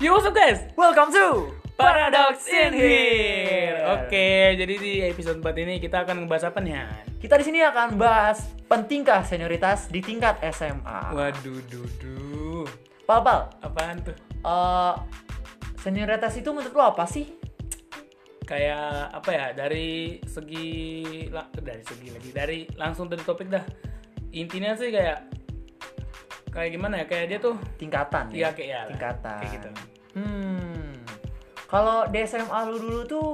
Yo, what's up guys? Welcome to Paradox in here. Oke, jadi di episode 4 ini kita akan ngebahas apa nih? Han? Kita di sini akan bahas pentingkah senioritas di tingkat SMA. Waduh, dudu. Pal, pal, Apaan tuh? eh, senioritas itu menurut lo apa sih? Kayak apa ya? Dari segi la- dari segi lagi dari langsung dari topik dah. Intinya sih kayak kayak gimana ya? Kayak dia tuh Tingkatan Iya, ya? kayak ya. Tingkatan. Kayak gitu. Hmm. Kalau di SMA lu dulu tuh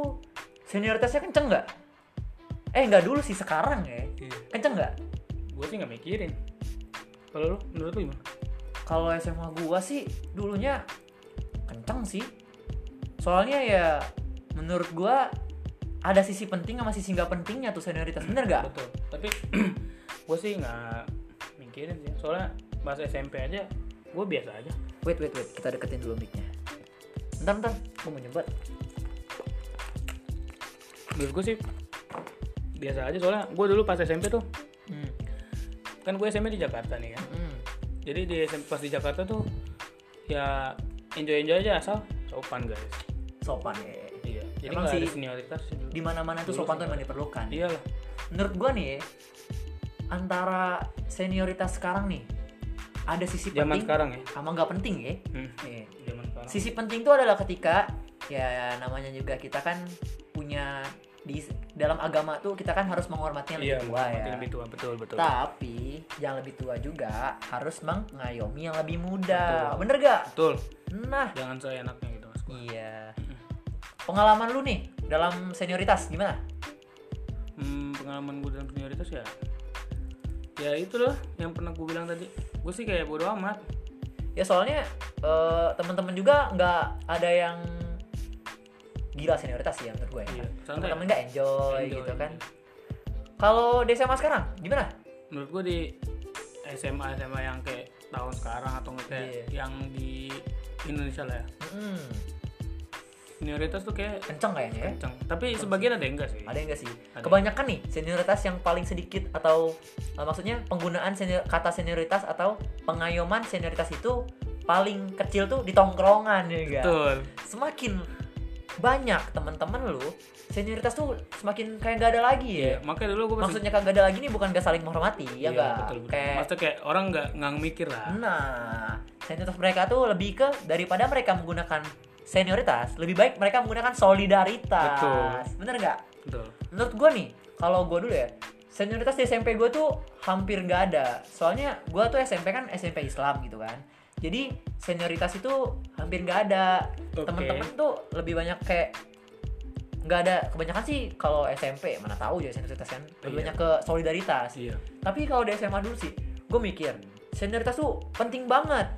senioritasnya kenceng nggak? Eh nggak dulu sih sekarang ya. Iya. Kenceng nggak? Gue sih nggak mikirin. Kalau lu menurut lu gimana? Kalau SMA gua sih dulunya kenceng sih. Soalnya ya menurut gua ada sisi penting sama sisi nggak pentingnya tuh senioritas. Bener gak? Betul. Tapi gue sih nggak mikirin sih. Soalnya pas SMP aja gue biasa aja. Wait, wait, wait. Kita deketin dulu mic-nya. Bentar, bentar. Gue mau nyebat. Menurut gue sih biasa aja soalnya gue dulu pas SMP tuh Hmm. kan gue SMP di Jakarta nih kan. Hmm. Jadi di SMP pas di Jakarta tuh ya enjoy enjoy aja asal sopan guys. Sopan ya. Iya. Jadi Emang sih senioritas. Di mana-mana tuh Dulu sopan tuh emang diperlukan. Iyalah. Menurut gua nih antara senioritas sekarang nih ada sisi Zaman penting sekarang ya. sama nggak penting ya. Hmm. Nih, Zaman sekarang. Sisi penting itu adalah ketika ya namanya juga kita kan punya di dalam agama tuh kita kan harus menghormati yang Iya, lebih tua ya. lebih tua betul betul. Tapi yang lebih tua juga harus mengayomi yang lebih muda. Betul. Bener gak? Betul. Nah, Jangan seenaknya gitu mas. iya. Pengalaman lu nih dalam senioritas gimana? Hmm, pengalaman gue dalam senioritas ya ya itu loh yang pernah gue bilang tadi gue sih kayak bodo amat Ya soalnya eh, teman-teman juga nggak ada yang gila senioritas sih ya menurut gue ya. Iya, santai. Teman-teman nggak enjoy, Enjoy, gitu kan. iya. Kalau di SMA sekarang gimana? menurut gue di SMA SMA yang kayak tahun sekarang atau kayak Iya. yang di Indonesia lah ya Hmm, senioritas tuh kayak kenceng kayaknya ya. kenceng tapi sebagian ada yang enggak sih Ada yang enggak sih? Ada. Kebanyakan nih senioritas yang paling sedikit atau eh, maksudnya penggunaan senior, kata senioritas atau pengayoman senioritas itu paling kecil tuh di tongkrongan ya enggak? betul Semakin banyak teman-teman lu senioritas tuh semakin kayak nggak ada lagi iya ya. makanya dulu gue Maksudnya kagak ada lagi nih bukan gak saling menghormati ya enggak? betul, betul. Kayak maksudnya kayak orang nggak nggak mikir lah Nah, senioritas mereka tuh lebih ke daripada mereka menggunakan senioritas, lebih baik mereka menggunakan solidaritas. Betul. Bener nggak? betul Menurut gue nih, kalau gue dulu ya, senioritas di SMP gue tuh hampir nggak ada. Soalnya gue tuh SMP kan SMP Islam gitu kan. Jadi senioritas itu hampir nggak ada. Oke. Temen-temen tuh lebih banyak kayak nggak ada. Kebanyakan sih kalau SMP mana tahu ya senioritas kan. Lebih Iya. banyak ke solidaritas. iya Tapi kalau di SMA dulu sih, gue mikir senioritas tuh penting banget.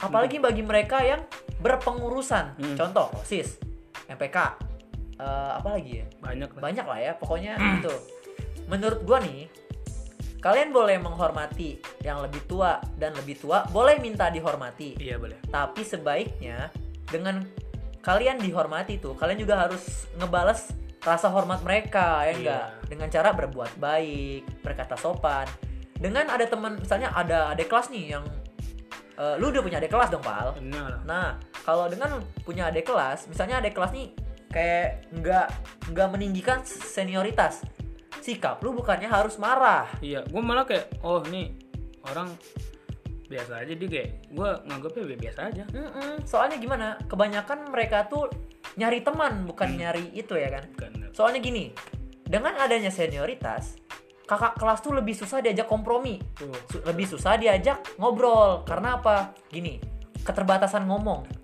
Apalagi bagi mereka yang berpengurusan. Hmm. Contoh, OSIS, MPK, eh, apa lagi ya? banyak lah Banyak lah ya, pokoknya itu. Menurut gue nih, kalian boleh menghormati yang lebih tua dan lebih tua, boleh minta dihormati. iya boleh Tapi sebaiknya dengan kalian dihormati tuh, kalian juga harus ngebales rasa hormat mereka ya Iya. enggak dengan cara berbuat baik, berkata sopan. Dengan ada teman misalnya ada adik kelas nih yang eh, lu udah punya adik kelas dong, Pal. benar Nah, kalau dengan punya adik kelas, misalnya adik kelas nih kayak nggak nggak meninggikan senioritas. Sikap lu bukannya harus marah. iya gue malah kayak oh ini orang biasa aja dia kayak gue nganggapnya biasa aja Mm-mm, soalnya gimana? Kebanyakan mereka tuh nyari teman bukan nyari itu ya kan. bukan Soalnya gini, dengan adanya senioritas, kakak kelas tuh lebih susah diajak kompromi, tuh Su- lebih susah diajak ngobrol. Karena apa? Gini, keterbatasan ngomong.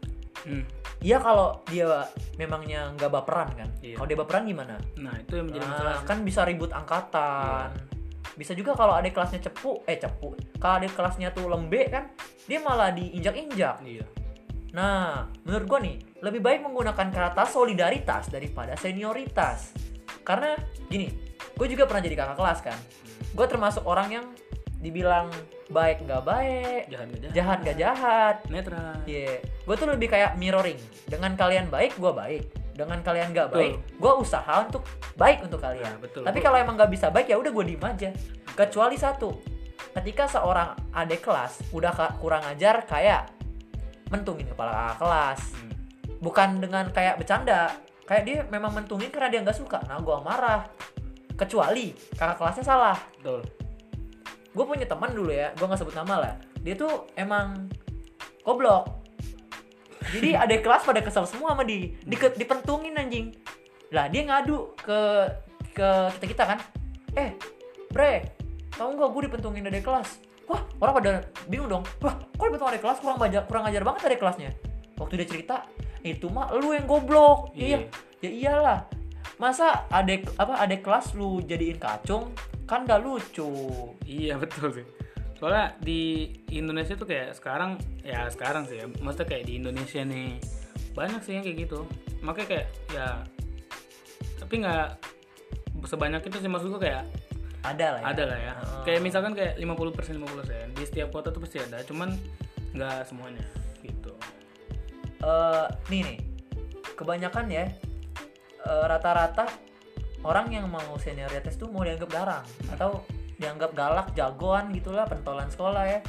Hmm. Iya kalau dia memangnya nggak baperan kan. Iya. Kalau dia baperan gimana? nah itu yang menjadi Nah, masalah kan bisa ribut angkatan. Bisa juga kalau adik kelasnya cepu, eh cepu. Kalau adik kelasnya tuh lembek kan, dia malah diinjak-injak. iya Nah, menurut gua nih, lebih baik menggunakan kata solidaritas daripada senioritas. Karena gini, gue juga pernah jadi kakak kelas kan. Gue termasuk orang yang dibilang baik nggak baik, jahat gak jahat jahat nggak jahat. netral Iya, gue tuh lebih kayak mirroring. Dengan kalian baik, gue baik. Dengan kalian nggak Betul. baik, gue usaha untuk baik untuk kalian. Nah, betul. Tapi kalau emang nggak bisa baik ya udah gue diem aja. Kecuali satu, ketika seorang adik kelas udah kurang ajar kayak mentungin kepala kakak kelas Hmm. bukan dengan kayak bercanda kayak dia memang mentungin karena dia nggak suka nah gua marah kecuali kakak kelasnya salah betul gue punya teman dulu ya gue nggak sebut nama lah. Dia tuh emang goblok. Jadi ada kelas pada kesel semua sama dia di, dipentungin anjing. Lah dia ngadu ke ke kita kita kan. Eh bre tau nggak gue dipentungin dari kelas? Wah orang pada bingung dong. Wah kok dipentungin dari kelas? Kurang ajar kurang ajar banget dari kelasnya. Waktu dia cerita itu mah lu yang goblok. Iya. Ya iyalah. Masa adek apa adek kelas lu jadiin kacung kan gak lucu Iya betul sih. Soalnya di Indonesia tuh kayak sekarang ya sekarang sih ya. Maksudnya kayak di Indonesia nih banyak sih yang kayak gitu. Makanya kayak ya tapi nggak sebanyak itu sih maksud gue kayak ada lah ya ada lah ya. Heeh. Kayak misalkan kayak 50% 50% di setiap kota tuh pasti ada. Cuman nggak semuanya gitu. Eh, nih nih kebanyakan ya eh, rata-rata orang yang mau senioritas tuh mau dianggap garang atau dianggap galak jagoan gitulah pentolan sekolah ya.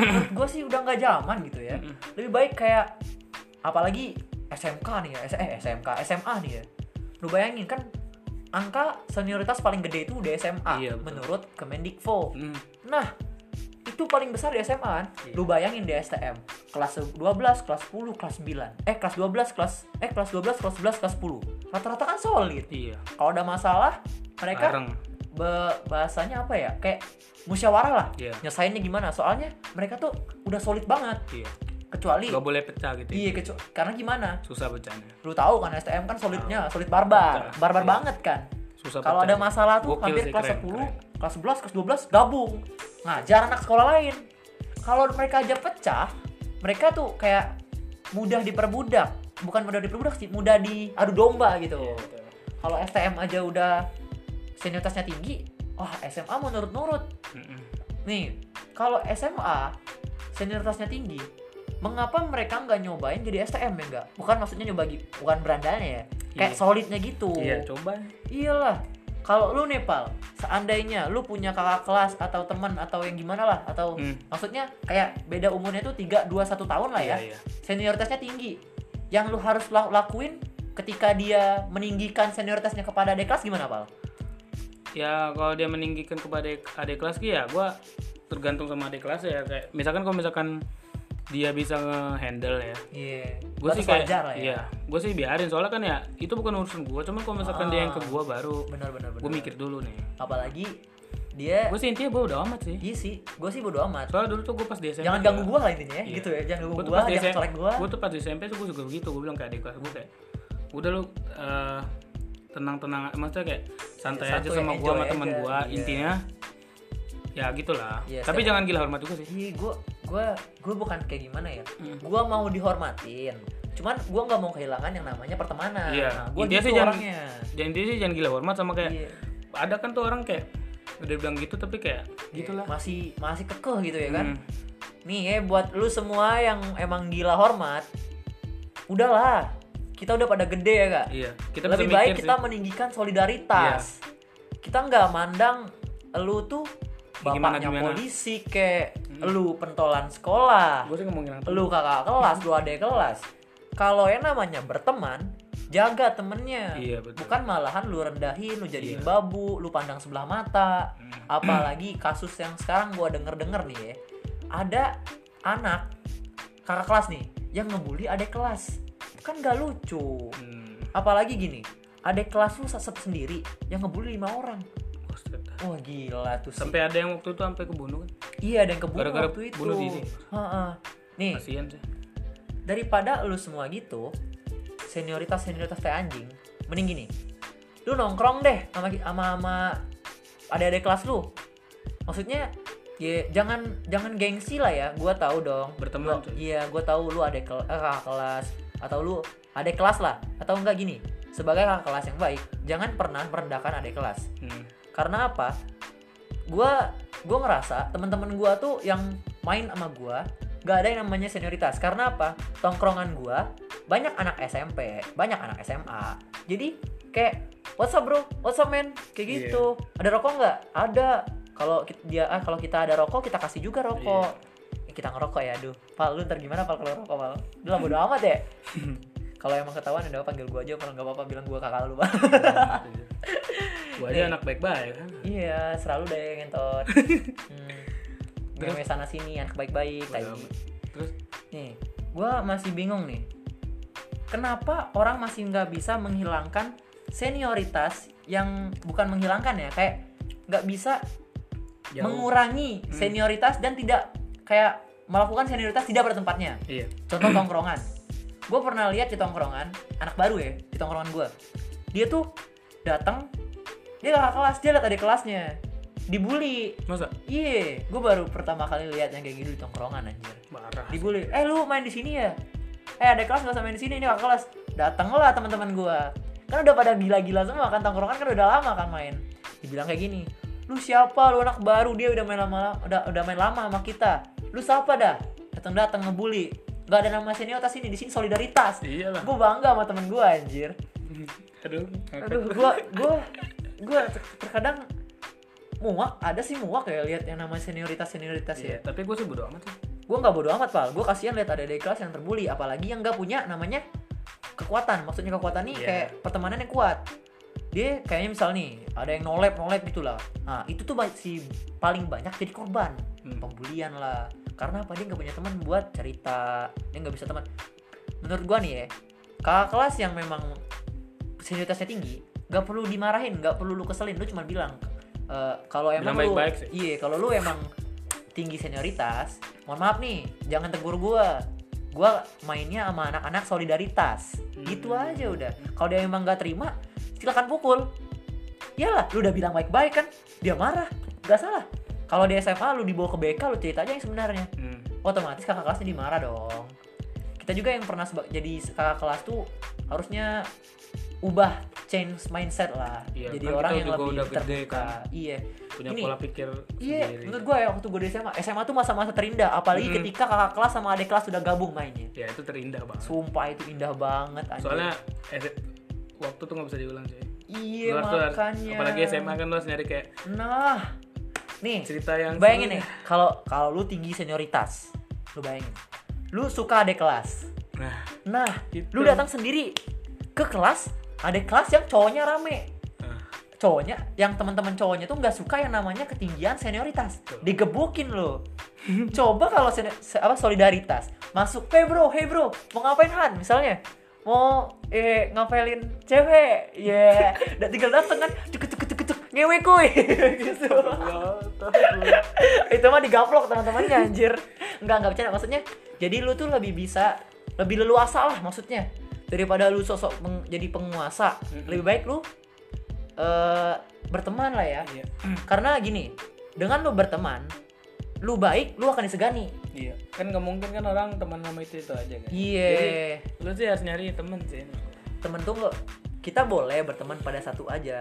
Menurut gue sih udah nggak zaman gitu ya. Lebih baik kayak apalagi SMK nih ya eh SMK SMA nih ya. Lu bayangin kan angka senioritas paling gede itu di SMA Iya, betul. menurut Kemendikvo Hmm. Nah, itu paling besar di SMA kan. Iya. Lu bayangin di STM, kelas 12, kelas 10, kelas 9. Eh, kelas 12, kelas eh kelas 12, kelas 11, kelas 10. Rata-rata kan solid. Iya. Kalau ada masalah, mereka Bareng. be- bahasanya apa ya? Kayak musyawarah lah. Iya. Nyesainnya gimana? Soalnya mereka tuh udah solid banget. Iya. Kecuali Gak boleh pecah gitu. iya kecu- karena gimana? Susah pecahnya. Lu tahu kan STM kan solidnya, solid barbar. Barbar Iya. banget kan. Susah Kalau ada masalah tuh Gokil hampir sih, kelas keren, 10, keren. kelas 11, kelas 12 gabung. Ngajar anak sekolah lain. Kalau mereka aja pecah, mereka tuh kayak mudah diperbudak. Bukan mudah diperbudak sih, mudah diadu domba gitu. Iya, betul. Kalau STM aja udah senioritasnya tinggi, wah SMA mau nurut-nurut. Mm-mm. Nih, kalau SMA senioritasnya tinggi, mengapa mereka nggak nyobain jadi STM ya enggak? Bukan maksudnya nyoba bukan berandanya ya. Kayak Iya. solidnya gitu. Iya, coba. Iyalah. Kalau lu Nepal, seandainya lu punya kakak kelas atau teman atau yang gimana lah atau Hmm. maksudnya kayak beda umurnya tuh 3 2 1 tahun lah ya. Iya, iya. Senioritasnya tinggi. Yang lu harus la- lakuin ketika dia meninggikan senioritasnya kepada adik kelas gimana, Pal? ya kalau dia meninggikan kepada adik kelas ya gua tergantung sama adik kelas ya kayak misalkan kalau misalkan dia bisa nge-handle ya Iya. gue sih kayak ya. iya gue sih biarin soalnya kan ya itu bukan urusan gue cuman kalau misalkan dia yang ke gue baru Benar benar benar. gue mikir dulu nih Apalagi dia gue sih intinya gue udah amat sih iya sih, gue sih bodo amat. soalnya dulu tuh gue pas di SMP Jangan ganggu gua lah intinya ya, Iya. gitu ya. Jangan gue ganggu di jangan colek gua. gue tuh pas di SMP tuh gue juga begitu gue bilang kayak adik kelas gue kayak udah lu eh, tenang-tenang maksudnya kayak santai Ya, aja sama gue sama teman gue Iya. intinya ya gitulah Iya, tapi jangan gila hormat juga sih Iya, gua gua gua bukan kayak gimana ya. Hmm. Gua mau dihormatin. Cuman gua nggak mau kehilangan yang namanya pertemanan. Iya. Nah, Intinya gitu sih jangan- orangnya. jangan intinya sih jangan gila hormat sama kayak Iya. ada kan tuh orang kayak udah bilang gitu tapi kayak gitulah Masih masih kekeh gitu ya kan. Hmm. Nih ya buat lu semua yang emang gila hormat, udahlah. Kita udah pada gede ya kak. iya kita Lebih bisa baik mikir kita sih. meninggikan solidaritas. Kita nggak mandang lu tuh Ya, gimana, bapaknya gimana. polisi kayak lu pentolan sekolah. gue sih ngomongin yang lu kakak kelas, lu adik kelas. Kalau yang namanya berteman, jaga temennya. Iya, betul. Bukan malahan lu rendahin, lu jadiin Iya. babu, lu pandang sebelah mata. Hmm. Apalagi kasus yang sekarang gua denger-denger nih ya. Ada anak kakak kelas nih yang ngebully adik kelas. Kan gak lucu. Hmm. Apalagi gini, adik kelas lu se- sendiri yang ngebully lima orang. Wah gila tuh sih. sampai ada yang waktu itu sampai kebunuh kan Iya ada yang kebunuh Gara-gara waktu itu. bunuh diri. Ha-ha. Nih, kasihan sih. Daripada lu semua gitu senioritas senioritas kayak anjing mending gini. Lu nongkrong deh sama sama sama adik-adik kelas lu. Maksudnya ya jangan jangan gengsi lah ya. Gua tahu dong. Berteman, iya gua tahu lu adik kel- eh, kakak kelas atau lu adik kelas lah. Atau enggak gini sebagai kakak kelas yang baik jangan pernah merendahkan adik kelas. Hmm. karena apa? Gua gua ngerasa teman-teman gua tuh yang main sama gua gak ada yang namanya senioritas. Karena apa? Tongkrongan gua banyak anak SMP banyak anak SMA jadi kayak what's up bro? What's up man? Kayak Iya. gitu. Ada rokok nggak? Ada. Kalau dia ah, kalau kita ada rokok kita kasih juga rokok. Ya, kita ngerokok ya aduh. Pal lu ntar gimana pal kalau ngerokok pal? Udah bodo amat ya kalau emang ketahuan udah panggil gua aja kalau nggak apa-apa bilang gua kakak lu Pal. Gua aja anak baik-baik kan. iya selalu deh ngentot hmm. Ngewe sana sini anak baik-baik amat. Terus nih gua masih bingung nih kenapa orang masih nggak bisa menghilangkan senioritas yang bukan menghilangkan ya kayak nggak bisa jauh. mengurangi Hmm. senioritas dan tidak kayak melakukan senioritas tidak pada tempatnya Iya. contoh tongkrongan gue pernah lihat di tongkrongan anak baru ya di tongkrongan gue dia tuh datang dia kakak kelas dia lihat adik kelasnya dibully. Masa? iya gue baru pertama kali lihat yang kayak gitu di tongkrongan anjir. Marah. dibully eh lu main di sini ya? Eh ada kelas gak usah main di sini ini kakak kelas. Datanglah teman-teman gua. Kan udah pada gila-gila semua kan tongkrongan kan udah lama kan main. Dibilang kayak gini lu siapa? Lu anak baru dia udah main lama udah udah main lama sama kita. Lu siapa dah? Datang datang ngebully gak ada nama senioritas ini di sini solidaritas Iyalah. gue bangga sama temen gue anjir Aduh. aduh gue gue gue terkadang muak ada sih muak ya lihat yang namanya senioritas senioritas ya Iya, tapi gue sih bodo amat sih. gue nggak bodo amat pal gue kasihan lihat ada adik kelas yang terbully apalagi yang nggak punya namanya kekuatan maksudnya kekuatan nih Iya. kayak pertemanan yang kuat dia kayaknya misal nih ada yang nolep nolep gitulah nah itu tuh si paling banyak jadi korban Hmm. pembulian lah karena apa? Dia nggak punya teman buat cerita. Dia nggak bisa teman. Menurut gua nih ya kakak kelas yang memang senioritasnya tinggi nggak perlu dimarahin nggak perlu lu keselin. Lu cuma bilang "Eh, kalau emang Bilang lu baik-baik sih. iya kalau lu emang tinggi senioritas mohon maaf nih jangan tegur gua. Gua mainnya sama anak-anak solidaritas. Gitu Hmm. aja udah. Kalau dia emang nggak terima silakan pukul. Iyalah, lu udah bilang baik-baik kan dia marah. Nggak salah kalau di SMA lu dibawa ke BK lu cerita aja yang sebenarnya Hmm. otomatis kakak kelasnya dimarah dong kita juga yang pernah jadi kakak kelas tuh harusnya ubah change mindset lah Iya, jadi kan orang yang juga lebih udah gede, terbuka kan. iya Punya Ini, pola pikir iya sendiri. menurut gue ya waktu gue di SMA SMA tuh masa-masa terindah apalagi Hmm. ketika kakak kelas sama adik kelas sudah gabung mainnya Ya itu terindah banget. sumpah itu indah banget anjir. Soalnya eh, waktu tuh nggak bisa diulang sih. iya Lu harus- lu harus- makanya apalagi SMA kan lu harus nyari kayak nah nih cerita yang bayangin nih kalau kalau lu tinggi senioritas lu bayangin. Lu suka adik kelas. Nah, nah Itu. lu datang sendiri ke kelas adik kelas yang cowoknya rame. Nah, cowoknya yang teman-teman cowoknya tuh nggak suka yang namanya ketinggian senioritas. Digebukin lo coba kalau se- apa solidaritas. Masuk hey bro hey bro mau ngapain Han? Misalnya. Mau eh ngapelin cewek. Ya udah tinggal dateng kan cuk ngewe kuy. Gitu. Itu mah digaplok teman-temannya anjir. Nggak nggak bercanda. Maksudnya jadi lu tuh lebih bisa lebih leluasa lah maksudnya. Daripada lu sosok meng- jadi penguasa. Lebih baik lu eh berteman lah ya. Iya. karena gini dengan lu berteman lu baik lu akan disegani. Iya. Kan nggak mungkin kan orang teman sama itu itu aja kan. iya. Jadi lu sih harus nyari temen sih. temen tuh nggak- kita boleh berteman pada satu aja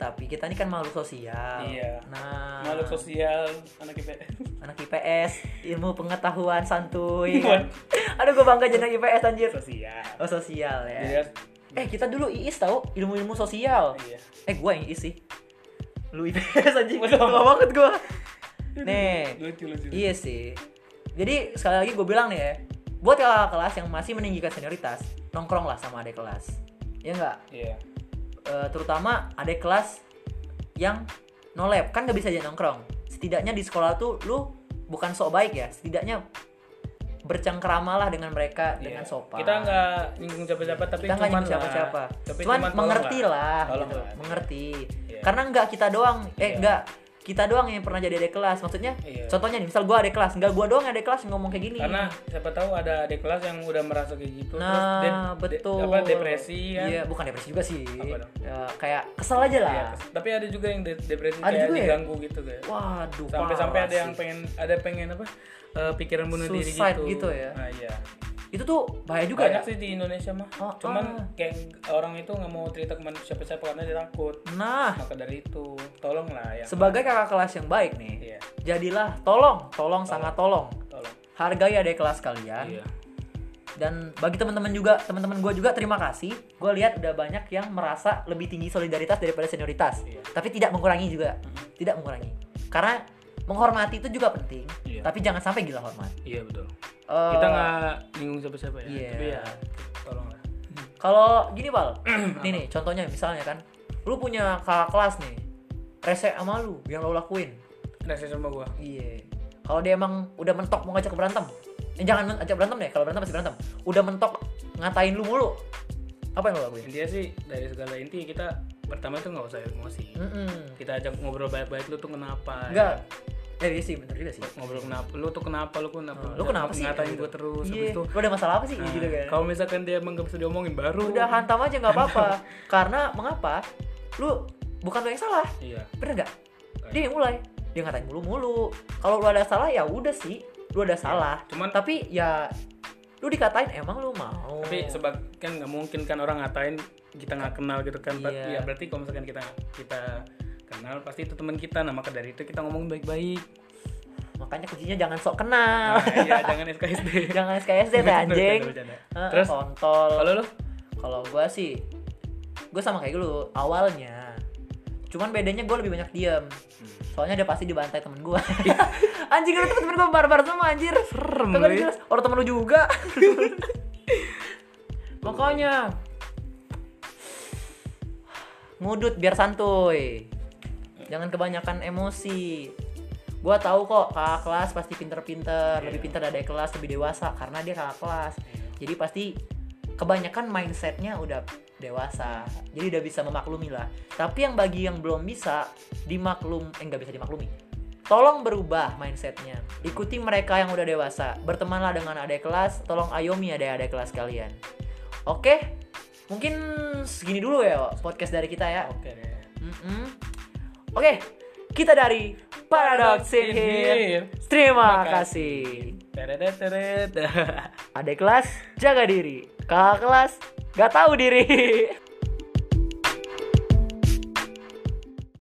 tapi kita ini kan makhluk sosial Iya. nah Makhluk sosial anak IPS. anak IPS ilmu pengetahuan santuy What? aduh gue bangga jadi anak IPS anjir sosial. oh sosial ya harus eh kita dulu IIS tau ilmu-ilmu sosial iya. eh gue yang IIS sih lu IPS anjing lama banget gue nih Lucu lucu. Iya sih. Jadi sekali lagi gue bilang nih ya, buat kakak kelas yang masih meninggikan senioritas, nongkrong lah sama adik kelas. Ya enggak? Iya. Terutama adik kelas yang nolep kan nggak bisa aja nongkrong. Setidaknya di sekolah tuh lu bukan sok baik ya, setidaknya bercengkerama lah dengan mereka dengan Iya. sopan. Kita nggak nyinggung siapa-siapa tapi kita nggak cuman nyinggung siapa-siapa. lah. Cuman, tolong mengerti lah, Tolong gitu. lah. mengerti. Iya. Karena nggak kita doang, eh Iya. nggak kita doang yang pernah jadi adik kelas. Maksudnya, Iya. contohnya nih, misal gua adik kelas, nggak gua doang yang adik kelas ngomong kayak gini. Karena siapa tahu ada adik kelas yang udah merasa kayak gitu Nah, terus de- de- betul. apa depresi kan. Iya, bukan depresi juga sih. Apa dong? Ya, kayak kesel aja lah. Iya, tapi ada juga yang de- depresi Ada kayak juga ya? diganggu gitu kayak. Waduh, Sampai-sampai parah ada yang pengen ada pengen apa? eh, pikiran bunuh diri Suicide gitu. gitu ya? Nah, iya. Itu tuh bahaya juga Banyak ya. sih di Indonesia mah. Oh, Cuman ah. kayak orang itu nggak mau cerita ke siapa-siapa karena dia takut. Nah, Maka dari itu, tolonglah ya. sebagai kakak kelas yang baik nih, Iya, jadilah tolong, tolong sangat tolong. tolong. Hargai adik kelas kalian. Iya. Dan bagi teman-teman juga, teman-teman gue juga terima kasih. Gue lihat udah banyak yang merasa lebih tinggi solidaritas daripada senioritas. Iya. Tapi tidak mengurangi juga, tidak mengurangi. Karena menghormati itu juga penting Iya. tapi jangan sampai gila hormat iya betul Eh, kita nggak nyinggung siapa-siapa ya iya. tapi ya tolonglah. Kalau gini bal. Nih nih contohnya misalnya kan lu punya kakak kelas nih rese sama lu yang lo lakuin. Rese sama gua. Iya. Kalau dia emang udah mentok mau ngajak berantem eh, jangan men- ajak berantem deh kalau berantem pasti berantem. Udah mentok ngatain lu mulu. Apa yang lo lakuin? Intinya sih dari segala inti kita pertama itu nggak usah emosi. Mm-mm. kita ajak ngobrol baik-baik lu tuh kenapa enggak ya iya sih bener juga sih. Ngobrol kenapa lu tuh kenapa lu kenapa? Lu kenapa sih? ngatain gue terus iya. itu lu ada masalah apa sih? Nah, gitu kan. kalau misalkan dia emang gak bisa diomongin baru. Udah hantam aja nggak apa-apa. Karena mengapa? Lu bukan lu yang salah. Iya. Bener nggak? Dia yang mulai. Dia ngatain mulu-mulu. Kalau lu ada salah ya udah sih. Lu ada salah. Cuman tapi ya lu dikatain emang lu mau? Tapi sebab kan nggak mungkin kan orang ngatain kita nggak kenal gitu kan Iya. ya berarti kalau misalkan kita kita kenal pasti itu teman kita nah maka dari itu kita ngomong baik-baik. Makanya kuncinya jangan sok kenal. Nah, iya jangan SKSD jangan SKSD teh anjing. Bercanda, bercanda. Heeh, terus? kontol. Kalau lu? Kalau gua sih gue sama kayak lu awalnya. Cuman bedanya gue lebih banyak diem. Soalnya dia pasti dibantai temen gue anjing lu temen gue barbar semua anjir. Serem ya. jelas. Orang temen lu juga. Makanya ngudut biar santuy jangan kebanyakan emosi. Gua tahu kok kakak kelas pasti pinter-pinter. Lebih pinter dari kelas lebih dewasa karena dia kakak kelas. Jadi pasti kebanyakan mindsetnya udah dewasa. Jadi udah bisa memaklumi lah. Tapi yang bagi yang belum bisa dimaklum eh nggak bisa dimaklumi. Tolong berubah mindsetnya. Ikuti mereka yang udah dewasa. Bertemanlah dengan adik kelas. Tolong ayomi adik-adik kelas kalian. Oke? Mungkin segini dulu ya podcast dari kita ya. Oke deh. Mm-mm. Oke kita dari Paradox in here. Terima kasih. adik kelas jaga diri. Kakak kelas gak tahu diri